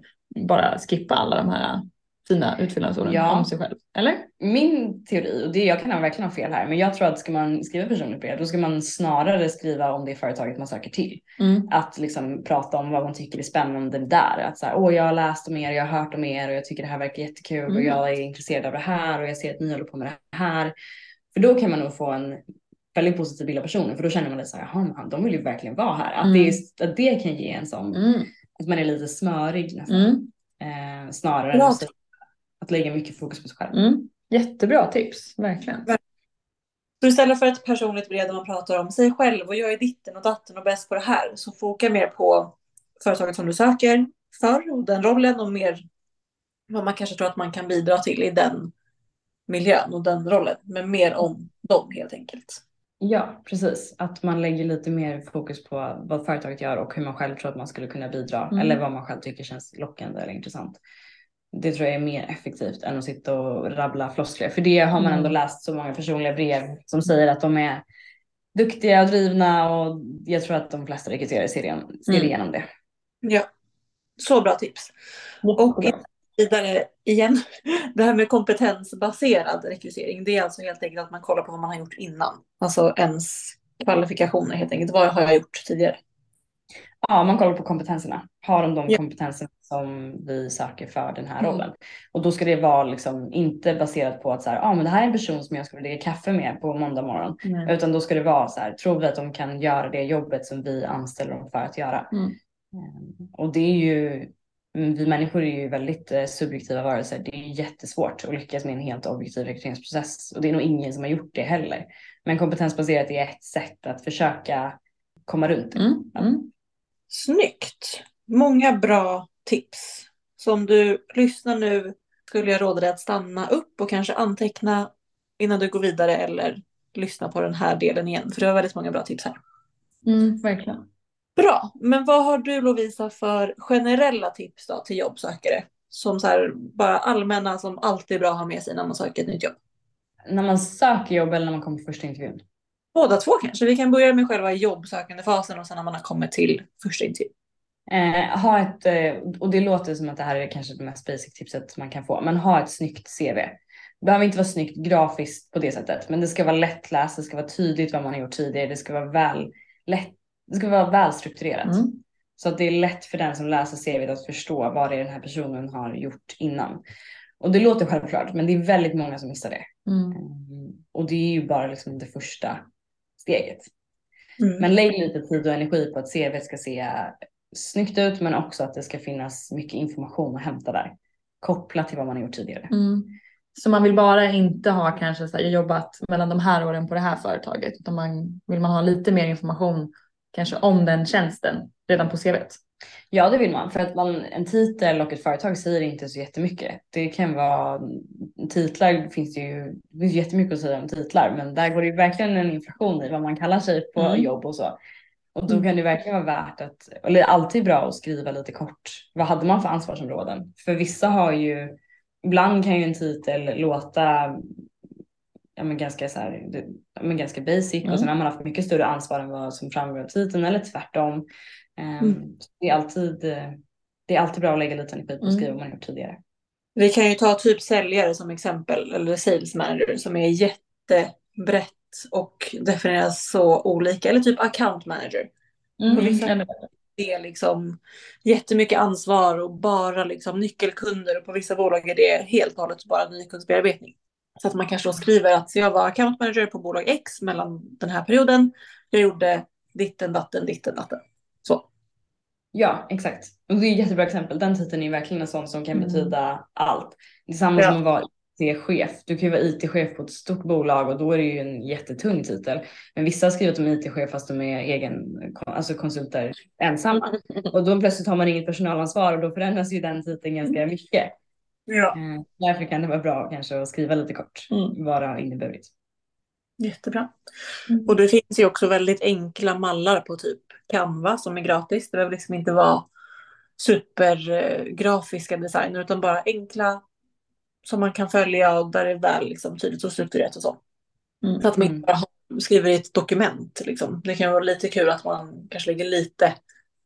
Speaker 2: bara skippa alla de här fina utfyllnadsorden ja. om sig själv. Eller?
Speaker 3: Min teori, och det, jag kan verkligen ha fel här, men jag tror att ska man skriva personligt brev då ska man snarare skriva om det företaget man söker till.
Speaker 2: Mm.
Speaker 3: Att liksom prata om vad man tycker är spännande där. Att så här, åh jag har läst om er, jag har hört om er och jag tycker det här verkar jättekul mm. och jag är intresserad av det här och jag ser att ni håller på med det här. För då kan man nog få en väldigt positiv bild av personen för då känner man lite så här, jaha de vill ju verkligen vara här. Att, mm. det, att det kan ge en sån,
Speaker 2: mm.
Speaker 3: att man är lite smörig nästan.
Speaker 2: Mm.
Speaker 3: Eh, snarare än att lägga mycket fokus på sig själv.
Speaker 2: Mm. Jättebra tips, verkligen.
Speaker 1: Så istället för ett personligt brev där man pratar om sig själv och jag är ditten och datten och bäst på det här så foka mer på företaget som du söker för och den rollen och mer vad man kanske tror att man kan bidra till i den miljön och den rollen. Men mer om dem helt enkelt.
Speaker 3: Ja, precis. Att man lägger lite mer fokus på vad företaget gör och hur man själv tror att man skulle kunna bidra mm. eller vad man själv tycker känns lockande eller intressant. Det tror jag är mer effektivt än att sitta och rabbla floskler. För det har man ändå mm. läst så många personliga brev som säger att de är duktiga och drivna och jag tror att de flesta rekryterare ser, igen, ser mm. igenom det.
Speaker 1: Ja, så bra tips. Och vidare igen, det här med kompetensbaserad rekrytering, det är alltså helt enkelt att man kollar på vad man har gjort innan. Alltså ens kvalifikationer helt enkelt. Vad har jag gjort tidigare?
Speaker 3: Ja, man kollar på kompetenserna. Har de de ja. kompetenser som vi söker för den här mm. rollen? Och då ska det vara liksom inte baserat på att så här, ah, men det här är en person som jag skulle dricka kaffe med på måndag morgon. Mm. Utan då ska det vara så här, tror vi att de kan göra det jobbet som vi anställer dem för att göra? Mm. Ehm, och det är ju Mm, vi människor är ju väldigt eh, subjektiva varelser. Det är jättesvårt att lyckas med en helt objektiv rekryteringsprocess och det är nog ingen som har gjort det heller. Men kompetensbaserat är ett sätt att försöka komma runt det. Mm, mm.
Speaker 1: Snyggt! Många bra tips. Så om du lyssnar nu skulle jag råda dig att stanna upp och kanske anteckna innan du går vidare eller lyssna på den här delen igen. För det var väldigt många bra tips här.
Speaker 2: Mm, verkligen.
Speaker 1: Bra, men vad har du Lovisa för generella tips då till jobbsökare? Som så här, bara allmänna som alltid är bra att ha med sig när man söker ett nytt jobb.
Speaker 3: När man söker jobb eller när man kommer på första intervjun?
Speaker 1: Båda två kanske. Vi kan börja med själva jobbsökande fasen och sen när man har kommit till första intervjun.
Speaker 3: Eh, ha ett, eh, och det låter som att det här är kanske det mest basic tipset man kan få, men ha ett snyggt CV. Det behöver inte vara snyggt grafiskt på det sättet, men det ska vara lättläst, det ska vara tydligt vad man har gjort tidigare, det ska vara väl lätt det ska vara välstrukturerat. Mm. Så att det är lätt för den som läser CVt att förstå vad det är den här personen har gjort innan. Och det låter självklart, men det är väldigt många som missar det. Mm. mm. Och det är ju bara liksom det första steget. Mm. Men lägg lite tid och energi på att CV ska se snyggt ut, men också att det ska finnas mycket information att hämta där. Kopplat till vad man har gjort tidigare.
Speaker 2: Mm. Så man vill bara inte ha kanske så här, jobbat mellan de här åren på det här företaget, utan man vill man ha lite mer information kanske om den tjänsten redan på CVt?
Speaker 3: Ja, det vill man för att man, en titel och ett företag säger inte så jättemycket. Det kan vara titlar finns det ju det finns jättemycket att säga om titlar, men där går det ju verkligen en inflation i vad man kallar sig på mm. jobb och så. Och då kan det verkligen vara värt att, eller alltid bra att skriva lite kort. Vad hade man för ansvarsområden? För vissa har ju, ibland kan ju en titel låta ja, men ganska, så här, men ganska basic mm. och sen har man haft mycket större ansvar än vad som framgår av titeln eller tvärtom. Um, mm. det, är alltid, det är alltid bra att lägga lite energi på att skriva mm. vad man gjort tidigare.
Speaker 1: Vi kan ju ta typ säljare som exempel eller sales manager som är jättebrett och definieras så olika eller typ account manager. Mm. På vissa det är liksom jättemycket ansvar och bara liksom nyckelkunder och på vissa bolag är det helt och hållet bara nykundsbearbetning. Så att man kanske då skriver att jag var account manager på bolag X mellan den här perioden. Jag gjorde ditten, datten, ditten, datten.
Speaker 3: Ja, exakt. Och det är ett jättebra exempel. Den titeln är verkligen en sån som kan mm. betyda allt. Det är samma ja. som att vara IT-chef. Du kan ju vara IT-chef på ett stort bolag och då är det ju en jättetung titel. Men vissa har skrivit om IT-chef fast de är egen, alltså konsulter ensamma. Och då plötsligt har man inget personalansvar och då förändras ju den titeln ganska mycket. Ja. Eh, därför kan det vara bra kanske att skriva lite kort mm. vad det har inneburit.
Speaker 1: Jättebra. Mm. Och det finns ju också väldigt enkla mallar på typ Canva som är gratis. Det behöver liksom inte vara supergrafiska designer utan bara enkla som man kan följa och där det är väl liksom, tydligt och strukturerat och så. Mm. Så att man inte bara skriver i ett dokument. Liksom. Det kan vara lite kul att man kanske lägger lite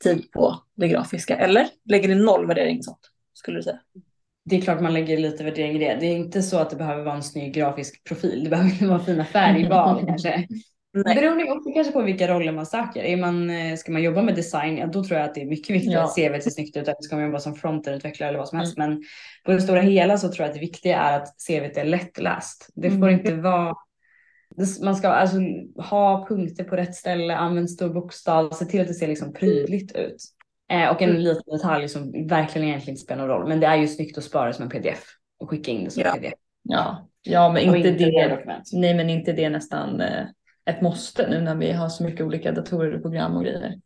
Speaker 1: tid på det grafiska. Eller lägger ni noll värdering sånt? Skulle du säga?
Speaker 3: det är klart man lägger lite värdering i det. Det är inte så att det behöver vara en snygg grafisk profil. Det behöver vara fina färgval kanske. Nej. Beroende också kanske på vilka roller man söker. Är man, eh, ska man jobba med design, ja, då tror jag att det är mycket viktigare ja. att CV ser snyggt ut än ska man jobba som fronterutvecklare eller vad som helst. Mm. Men på det stora hela så tror jag att det viktiga är att CVt är lättläst. Det får mm. inte vara man ska alltså ha punkter på rätt ställe, använd stor bokstav, se till att det ser liksom prydligt ut. Eh, och en mm. liten detalj som verkligen egentligen inte spelar någon roll. Men det är ju snyggt att spara som en pdf och skicka in det som ja. pdf.
Speaker 2: Ja, ja men inte,
Speaker 3: inte
Speaker 2: det. Nej, men inte det nästan eh, ett måste nu när vi har så mycket olika datorer och program och grejer.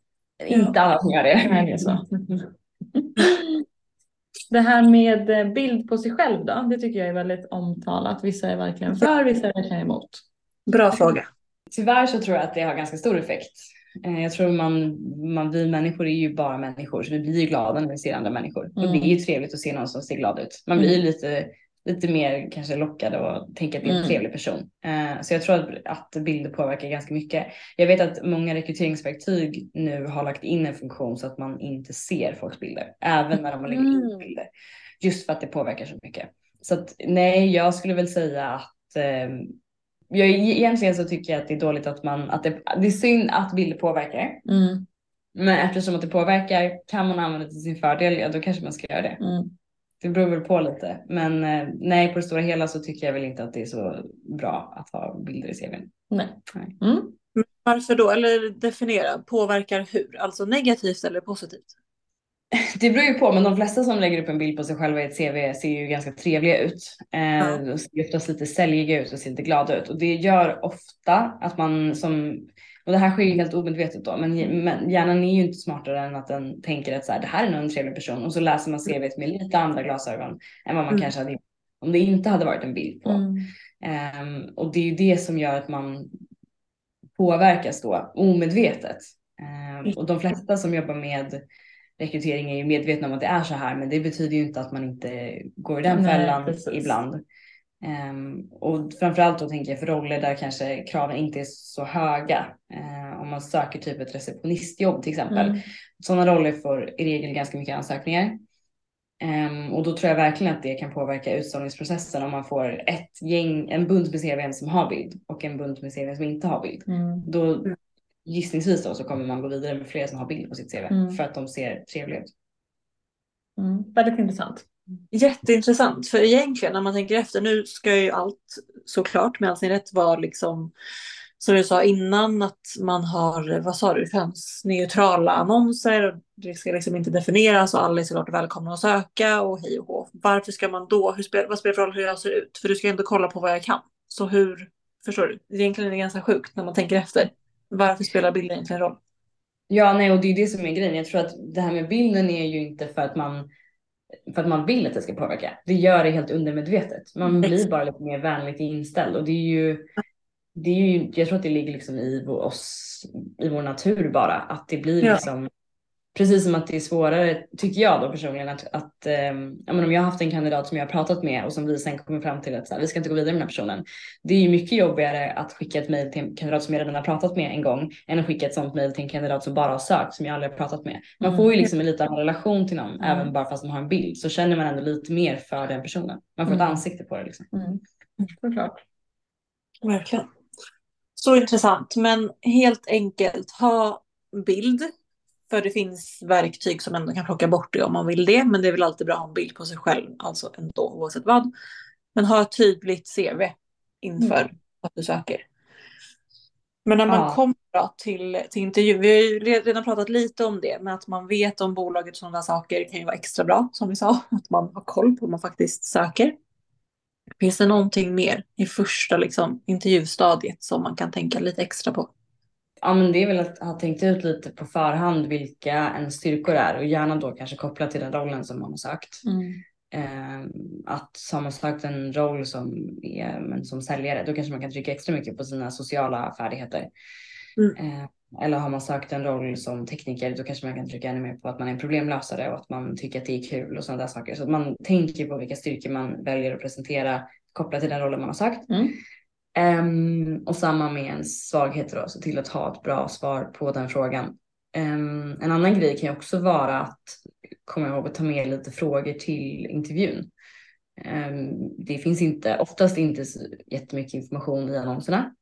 Speaker 3: Inte alla som gör det.
Speaker 2: Nej, det är så. Det här med eh, bild på sig själv då, det tycker jag är väldigt omtalat. Vissa är verkligen för, vissa är verkligen emot.
Speaker 1: Bra fråga.
Speaker 3: Tyvärr så tror jag att det har ganska stor effekt. Eh, Jag tror man, man, vi människor är ju bara människor så vi blir ju glada när vi ser andra människor. Och det är ju trevligt att se någon som ser glad ut. Man blir ju lite, lite mer kanske lockad och tänker att det är en
Speaker 2: Mm.
Speaker 3: trevlig person. Eh, Så jag tror att, att bilder påverkar ganska mycket. Jag vet att många rekryteringsverktyg nu har lagt in en funktion så att man inte ser folks bilder. Även när de lägger in
Speaker 2: Mm.
Speaker 3: bilder. Just för att det påverkar så mycket. Så att nej, jag skulle väl säga att eh, jag, egentligen så tycker jag att det är dåligt att man, att det, det är synd att bilder påverkar.
Speaker 2: Mm,
Speaker 3: Men eftersom att det påverkar, kan man använda det till sin fördel, ja då kanske man ska göra det.
Speaker 2: mm.
Speaker 3: Det beror väl på lite. Men eh, nej, på det stora hela så tycker jag väl inte att det är så bra att ha bilder i CVn.
Speaker 2: Nej.
Speaker 3: Nej.
Speaker 2: Mm.
Speaker 1: Varför då? Eller definiera. Påverkar hur? Alltså negativt eller positivt?
Speaker 3: Det beror ju på, men de flesta som lägger upp en bild på sig själva i ett CV ser ju ganska trevliga ut. Eh. De ser oftast lite säljiga ut och ser lite glada ut. Och det gör ofta att man som, och det här sker ju helt omedvetet då, men, hjärnan är ju inte smartare än att den tänker att så här, det här är nog en trevlig person. Och så läser man CVt med lite andra glasögon än vad man
Speaker 1: Mm.
Speaker 3: kanske hade om det inte hade varit en bild på.
Speaker 2: Mm.
Speaker 3: Ehm, och det är ju det som gör att man påverkas då omedvetet. Ehm, och de flesta som jobbar med rekrytering är ju medvetna om att det är så här, men det betyder ju inte att man inte går i den
Speaker 2: Nej,
Speaker 3: fällan
Speaker 2: precis.
Speaker 3: ibland. Ehm, och framförallt då tänker jag för roller där kanske kraven inte är så höga. Ehm, om man söker typ ett receptionistjobb till exempel.
Speaker 2: Mm.
Speaker 3: Sådana roller får i regel ganska mycket ansökningar. Ehm, och då tror jag verkligen att det kan påverka utsållningsprocessen om man får ett gäng, en bunt med CVn som har bild och en bunt med CVn som inte har bild.
Speaker 2: Mm.
Speaker 3: Då gissningsvis då så kommer man gå vidare med fler som har bild på sitt CV
Speaker 2: Mm.
Speaker 3: för att de ser trevliga ut.
Speaker 2: Mm. Väldigt intressant.
Speaker 1: Jätteintressant, för egentligen när man tänker efter, nu ska ju allt såklart med all sin rätt vara liksom, som du sa innan, att man har, vad sa du, könsneutrala annonser och det ska liksom inte definieras och alla är såklart välkomna att söka och hej och hå. Varför ska man då, hur spel, vad spelar det för roll hur jag ser ut? För du ska ju ändå kolla på vad jag kan. Så hur, förstår du? Egentligen är det ganska sjukt när man tänker efter. Varför spelar bilden egentligen roll?
Speaker 3: Ja, nej, och det är det som är grejen. Jag tror att det här med bilden är ju inte för att man för att man vill att det ska påverka. Det gör det helt undermedvetet. Man blir bara lite mer vänligt inställd och det är ju, det är ju, jag tror att det ligger liksom i vår, oss, i vår natur bara, att det blir
Speaker 1: Ja.
Speaker 3: liksom, precis som att det är svårare, tycker jag då personligen, att, att ja, men om jag har haft en kandidat som jag har pratat med och som vi sen kommer fram till att så här, vi ska inte gå vidare med den här personen. Det är ju mycket jobbigare att skicka ett mejl till en kandidat som jag redan har pratat med en gång än att skicka ett sånt mejl till en kandidat som bara har sökt som jag aldrig har pratat med. Man
Speaker 2: Mm.
Speaker 3: får ju liksom en liten relation till någon
Speaker 2: Mm.
Speaker 3: även bara fast man har en bild så känner man ändå lite mer för den personen. Man får ett
Speaker 2: Mm.
Speaker 3: ansikte på det liksom.
Speaker 2: Mm. Såklart.
Speaker 1: Verkligen. Så intressant, men helt enkelt ha bild. För det finns verktyg som ändå kan plocka bort det om man vill det. Men det är väl alltid bra att ha en bild på sig själv, alltså ändå oavsett vad. Men ha ett tydligt CV inför
Speaker 2: Mm.
Speaker 1: att du söker. Men när man
Speaker 3: Ja.
Speaker 1: kommer till, till intervju, vi har ju redan pratat lite om det, men att man vet om bolaget och sådana saker kan ju vara extra bra, som vi sa. Att man har koll på vad man faktiskt söker. Finns det någonting mer i första liksom, intervjustadiet som man kan tänka lite extra på?
Speaker 3: Ja men det är väl att ha tänkt ut lite på förhand vilka ens styrkor är och gärna då kanske kopplat till den rollen som man har sökt.
Speaker 2: Mm.
Speaker 3: Eh, att har man sökt en roll som, är, men som säljare då kanske man kan trycka extra mycket på sina sociala färdigheter.
Speaker 1: Mm.
Speaker 3: Eh, eller har man sökt en roll som tekniker då kanske man kan trycka ännu mer på att man är en problemlösare och att man tycker att det är kul och sådana där saker. Så att man tänker på vilka styrkor man väljer att presentera kopplat till den rollen man har sökt.
Speaker 2: Mm.
Speaker 3: Ehm, och samma med ens svagheter då, så till att ha ett bra svar på den frågan. Ehm, en annan grej kan ju också vara att komma ihåg att ta med lite frågor till intervjun. Ehm, det finns inte, oftast inte jättemycket information i annonserna.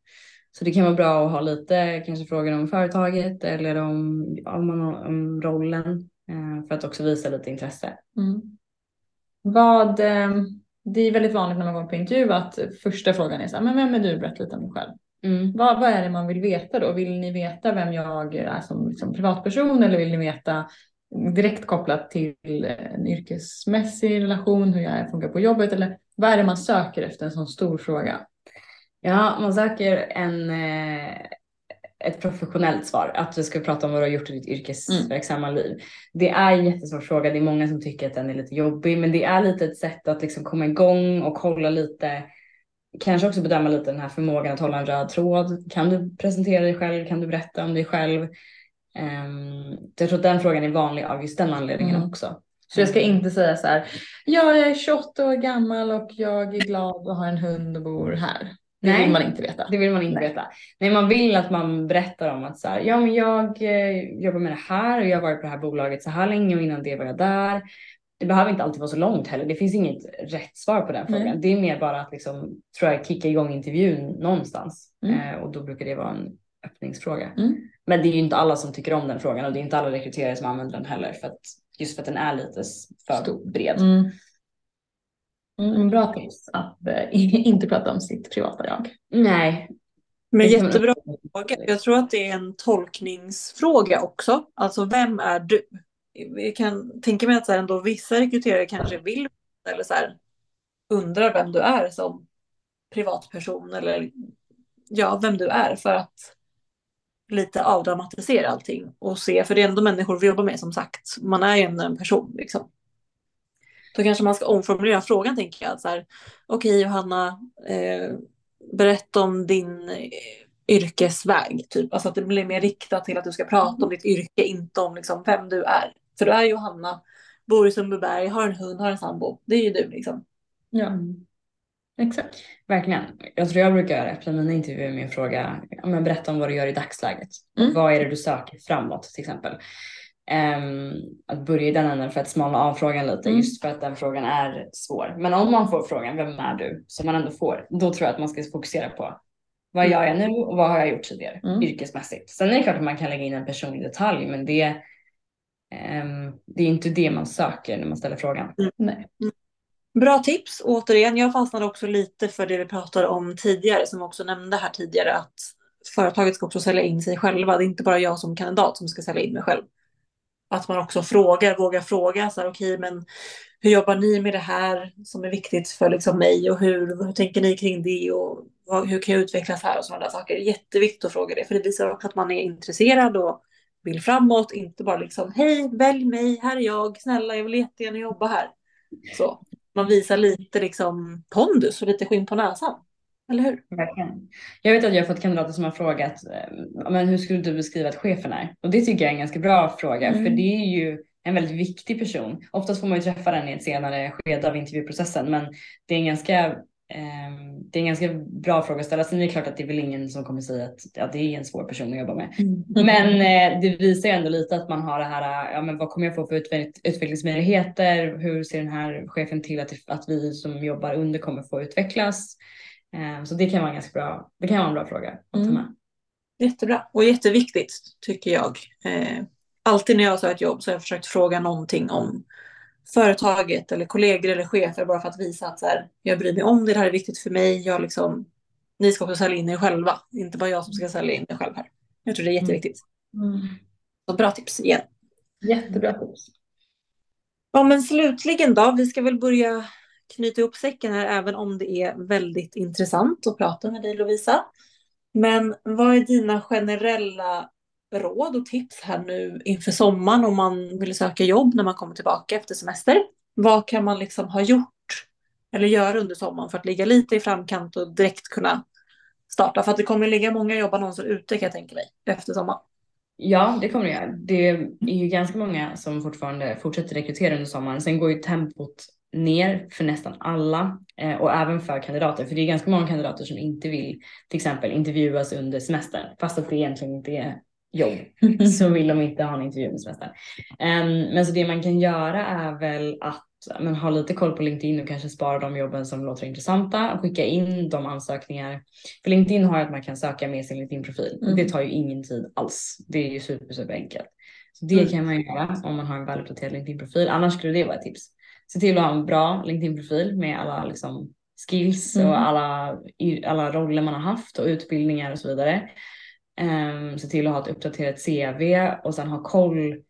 Speaker 3: Så det kan vara bra att ha lite kanske frågor om företaget eller om, om, om rollen eh, för att också visa lite intresse.
Speaker 2: Mm. Vad, eh, det är väldigt vanligt när man går på intervju att första frågan är så här, men vem är du? Berätta lite om dig själv.
Speaker 3: Mm.
Speaker 2: Vad, vad är det man vill veta då? Vill ni veta vem jag är som liksom privatperson eller vill ni veta direkt kopplat till en yrkesmässig relation, hur jag funkar på jobbet eller Vad är det man söker efter en sån stor fråga?
Speaker 3: Ja, man söker en, eh, ett professionellt svar. Att du ska prata om vad du har gjort i ditt yrkesverksamma mm. liv. Det är en jättesvår fråga. Det är många som tycker att den är lite jobbig. Men det är lite ett sätt att liksom komma igång och kolla lite. Kanske också bedöma lite den här förmågan att hålla en röd tråd. Kan du presentera dig själv? Kan du berätta om dig själv? Um, jag tror att den frågan är vanlig av just den anledningen mm. också.
Speaker 2: Så jag ska inte säga så här, ja, jag är 28 år gammal och jag är glad och har en hund och bor här. Det Nej, vill man inte veta.
Speaker 3: Det vill man inte Nej. veta. Nej, man vill att man berättar om att så här, ja, men jag eh, jobbar med det här och jag har varit på det här bolaget så här länge och innan det var jag där. Det behöver inte alltid vara så långt heller. Det finns inget rätt svar på den frågan. Mm. Det är mer bara att liksom, tror jag, kicka igång intervjun någonstans mm. eh, och då brukar det vara en öppningsfråga. Mm. Men det är ju inte alla som tycker om den frågan och det är inte alla rekryterare som använder den heller för att just för att den är lite för Stor. bred. Mm,
Speaker 2: bra tips att äh, inte prata om sitt privata jag.
Speaker 3: Nej.
Speaker 1: Men jättebra fråga. Jag tror att det är en tolkningsfråga också. Alltså vem är du? Jag kan tänka mig att så här, ändå vissa rekryterare kanske vill eller så här, undrar vem du är som privatperson eller ja, vem du är för att lite avdramatisera allting och se, för det är ändå människor vi jobbar med som sagt. Man är ju ändå en person liksom. Då kanske man ska omformulera frågan tänker jag. Okej okay, Johanna, eh, berätta om din eh, yrkesväg. Typ. Alltså att det blir mer riktat till att du ska prata om ditt yrke, inte om liksom, vem du är. För du är Johanna, bor i Sundbyberg, har en hund, har en sambo. Det är ju du liksom.
Speaker 2: Ja. Mm. Exakt.
Speaker 3: Verkligen. Jag tror jag brukar öppna mina intervjuer med en fråga, men berätta om vad du gör i dagsläget. Mm. Vad är det du söker framåt till exempel? Um, att börja i den änden för att smalna av frågan lite mm. just för att den frågan är svår. Men om man får frågan, vem är du? Som man ändå får, då tror jag att man ska fokusera på vad gör jag nu och vad har jag gjort tidigare mm. yrkesmässigt. Sen är det klart att man kan lägga in en personlig detalj men det, um, det är inte det man söker när man ställer frågan.
Speaker 2: Mm. Nej.
Speaker 1: Bra tips återigen. Jag fastnade också lite för det vi pratade om tidigare som också nämnde här tidigare att företaget ska också sälja in sig själva. Det är inte bara jag som kandidat som ska sälja in mig själv. Att man också frågar, vågar fråga så här, okej, okay, men hur jobbar ni med det här som är viktigt för liksom mig och hur, hur tänker ni kring det och vad, hur kan jag utvecklas här och sådana där saker. Jätteviktigt att fråga det, för det visar också att man är intresserad och vill framåt, inte bara liksom hej, välj mig, här är jag, snälla, jag vill jättegärna jobba här. Så man visar lite liksom pondus och lite skinn på näsan. Eller hur?
Speaker 3: Verkligen. Jag vet att jag har fått kandidater som har frågat eh, men hur skulle du beskriva att chefen är? Och det tycker jag är en ganska bra fråga mm. för det är ju en väldigt viktig person. Oftast får man ju träffa den i ett senare skede av intervjuprocessen men det är en ganska Ehm, det är en ganska bra fråga att ställa. Sen är det klart att det är väl ingen som kommer säga att ja, det är en svår person att jobba med. Mm. Men eh, det visar ju ändå lite att man har det här, ja men vad kommer jag få för utvecklingsmöjligheter? Hur ser den här chefen till att, att vi som jobbar under kommer få utvecklas? Eh, så det kan vara ganska bra, det kan vara en bra fråga att ta mm. med. Mm.
Speaker 1: Jättebra och jätteviktigt tycker jag. Eh, alltid när jag har sökt jobb så har jag försökt fråga någonting om företaget eller kollegor eller chefer bara för att visa att så här, jag bryr mig om det, det här är viktigt för mig. Jag liksom, ni ska också sälja in er själva, inte bara jag som ska sälja in er själv här. Jag tror det är mm. jätteviktigt. Mm. Så bra tips igen.
Speaker 2: Jättebra tips.
Speaker 1: Ja men slutligen då, vi ska väl börja knyta ihop säcken här även om det är väldigt intressant att prata med dig Lovisa. Men vad är dina generella råd och tips här nu inför sommaren om man vill söka jobb när man kommer tillbaka efter semester? Vad kan man liksom ha gjort eller göra under sommaren för att ligga lite i framkant och direkt kunna starta? För att det kommer ligga många jobbannonser ute kan jag tänka mig efter sommaren.
Speaker 3: Ja, det kommer det göra. Det är ju ganska många som fortfarande fortsätter rekrytera under sommaren. Sen går ju tempot ner för nästan alla eh, och även för kandidater. För det är ganska många kandidater som inte vill till exempel intervjuas under semestern fast att det egentligen inte är jobb så vill de inte ha en intervju med semestern. Um, men så det man kan göra är väl att men, ha lite koll på LinkedIn och kanske spara de jobben som låter intressanta och skicka in de ansökningar. För LinkedIn har att man kan söka med sin LinkedIn-profil. Mm. Det tar ju ingen tid alls. Det är ju super, super enkelt. Så det mm. kan man göra om man har en väluppdaterad LinkedIn-profil. Annars skulle det vara ett tips. Se till att ha en bra LinkedIn-profil med alla liksom, skills mm. och alla, alla roller man har haft och utbildningar och så vidare. Um, se till att ha ett uppdaterat CV och sen ha koll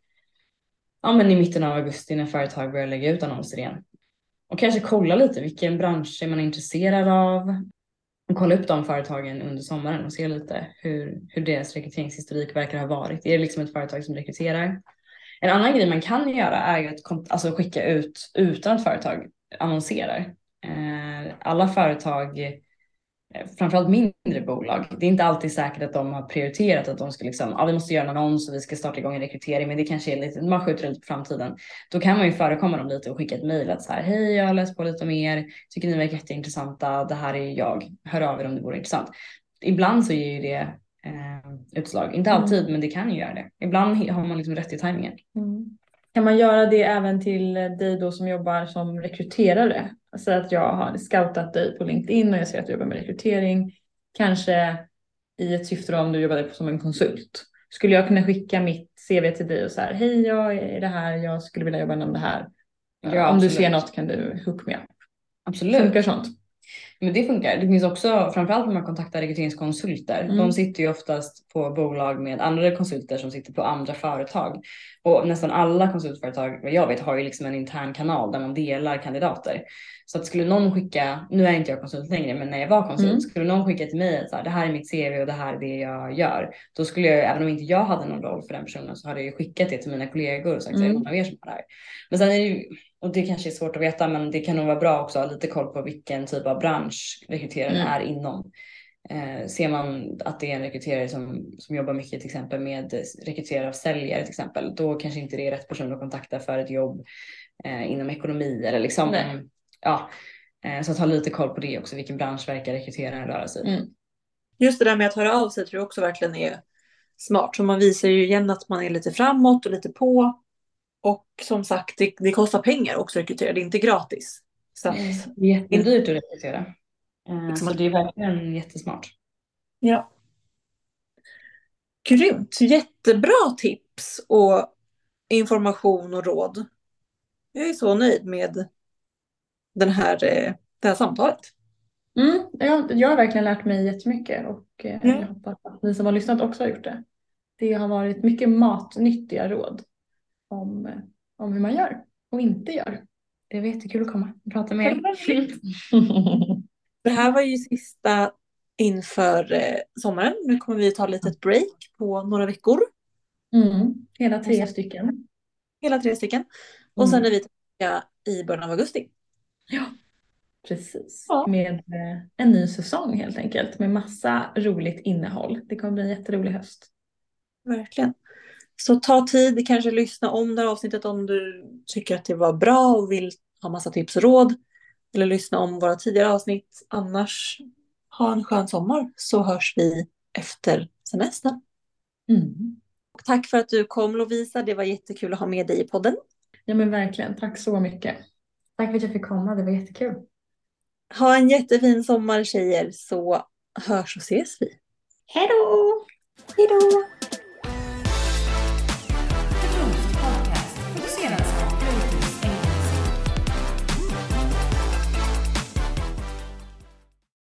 Speaker 3: ja, men i mitten av augusti när företag börjar lägga ut annonser igen. och kanske kolla lite vilken bransch är man intresserad av. Och kolla upp de företagen under sommaren och se lite hur, hur deras rekryteringshistorik verkar ha varit. Är det liksom ett företag som rekryterar? En annan grej man kan göra är ju att alltså skicka ut utan att företag annonserar. Eh, alla företag eh, framförallt mindre bolag. Det är inte alltid säkert att de har prioriterat att de ska liksom, ja vi måste göra en annons och vi ska starta igång en rekrytering men det kanske är lite, man skjuter det lite på framtiden. Då kan man ju förekomma dem lite och skicka ett mejl att så här, hej jag har läst på lite om er, tycker ni verkar jätteintressanta, det här är jag, hör av er om det vore intressant. Ibland så ger ju det eh, utslag, inte alltid mm. men det kan ju göra det. Ibland har man liksom rätt i tajmingen.
Speaker 2: Mm. Kan man göra det även till dig då som jobbar som rekryterare? Alltså att jag har scoutat dig på LinkedIn och jag ser att du jobbar med rekrytering. Kanske i ett syfte om du jobbade som en konsult. Skulle jag kunna skicka mitt CV till dig och så här, hej jag är det här, jag skulle vilja jobba inom det här. Ja, om absolut. du ser något kan du hook me up.
Speaker 3: Absolut.
Speaker 2: Funkar sånt?
Speaker 3: Men det funkar. Det finns också, framförallt när man kontaktar rekryteringskonsulter. Mm. De sitter ju oftast på bolag med andra konsulter som sitter på andra företag. Och nästan alla konsultföretag, vad jag vet, har ju liksom en intern kanal där man delar kandidater. Så att skulle någon skicka, nu är inte jag konsult längre, men när jag var konsult, mm. skulle någon skicka till mig att det här är mitt CV och det här är det jag gör. Då skulle jag, även om inte jag hade någon roll för den personen, så hade jag ju skickat det till mina kollegor och sagt mm. att det är någon av er som har det här. Men sen är det ju, och det kanske är svårt att veta, men det kan nog vara bra också att ha lite koll på vilken typ av bransch rekryteraren mm. är inom. Eh, ser man att det är en rekryterare som, som jobbar mycket till exempel med rekryterare av säljare till exempel, då kanske inte det är rätt person att kontakta för ett jobb eh, inom ekonomi eller liksom. Nej. Ja, eh, så att ha lite koll på det också, vilken bransch verkar rekryteraren röra sig
Speaker 1: mm. Just det där med att höra av sig tror jag också verkligen är smart. Så man visar ju igen att man är lite framåt och lite på. Och som sagt, det, det kostar pengar också att rekrytera, det är inte gratis.
Speaker 3: Så att, det är jättedyrt att rekrytera. Eh, så det är verkligen jättesmart.
Speaker 1: Ja. Grymt, jättebra tips och information och råd. Jag är så nöjd med den här, eh, det här samtalet.
Speaker 2: Mm, jag, jag har verkligen lärt mig jättemycket och mm. jag hoppas att ni som har lyssnat också har gjort det. Det har varit mycket matnyttiga råd om, om hur man gör och inte gör.
Speaker 3: Det var jättekul att komma och prata med er.
Speaker 1: Det här var ju sista inför eh, sommaren. Nu kommer vi ta ett litet break på några veckor.
Speaker 2: Mm, hela tre stycken.
Speaker 1: Hela tre stycken. Och mm. sen är vi tillbaka i början av augusti.
Speaker 2: Ja, precis. Ja. Med eh, en ny säsong helt enkelt. Med massa roligt innehåll. Det kommer bli en jätterolig höst.
Speaker 1: Verkligen. Så ta tid, kanske lyssna om det här avsnittet om du tycker att det var bra och vill ha massa tips och råd eller lyssna om våra tidigare avsnitt. Annars, ha en skön sommar så hörs vi efter semestern. Mm. Och tack för att du kom Lovisa, det var jättekul att ha med dig i podden.
Speaker 2: Ja men verkligen, tack så mycket. Tack för att jag fick komma, det var jättekul.
Speaker 1: Ha en jättefin sommar tjejer så hörs och ses vi.
Speaker 2: Hej då!
Speaker 1: Hej då!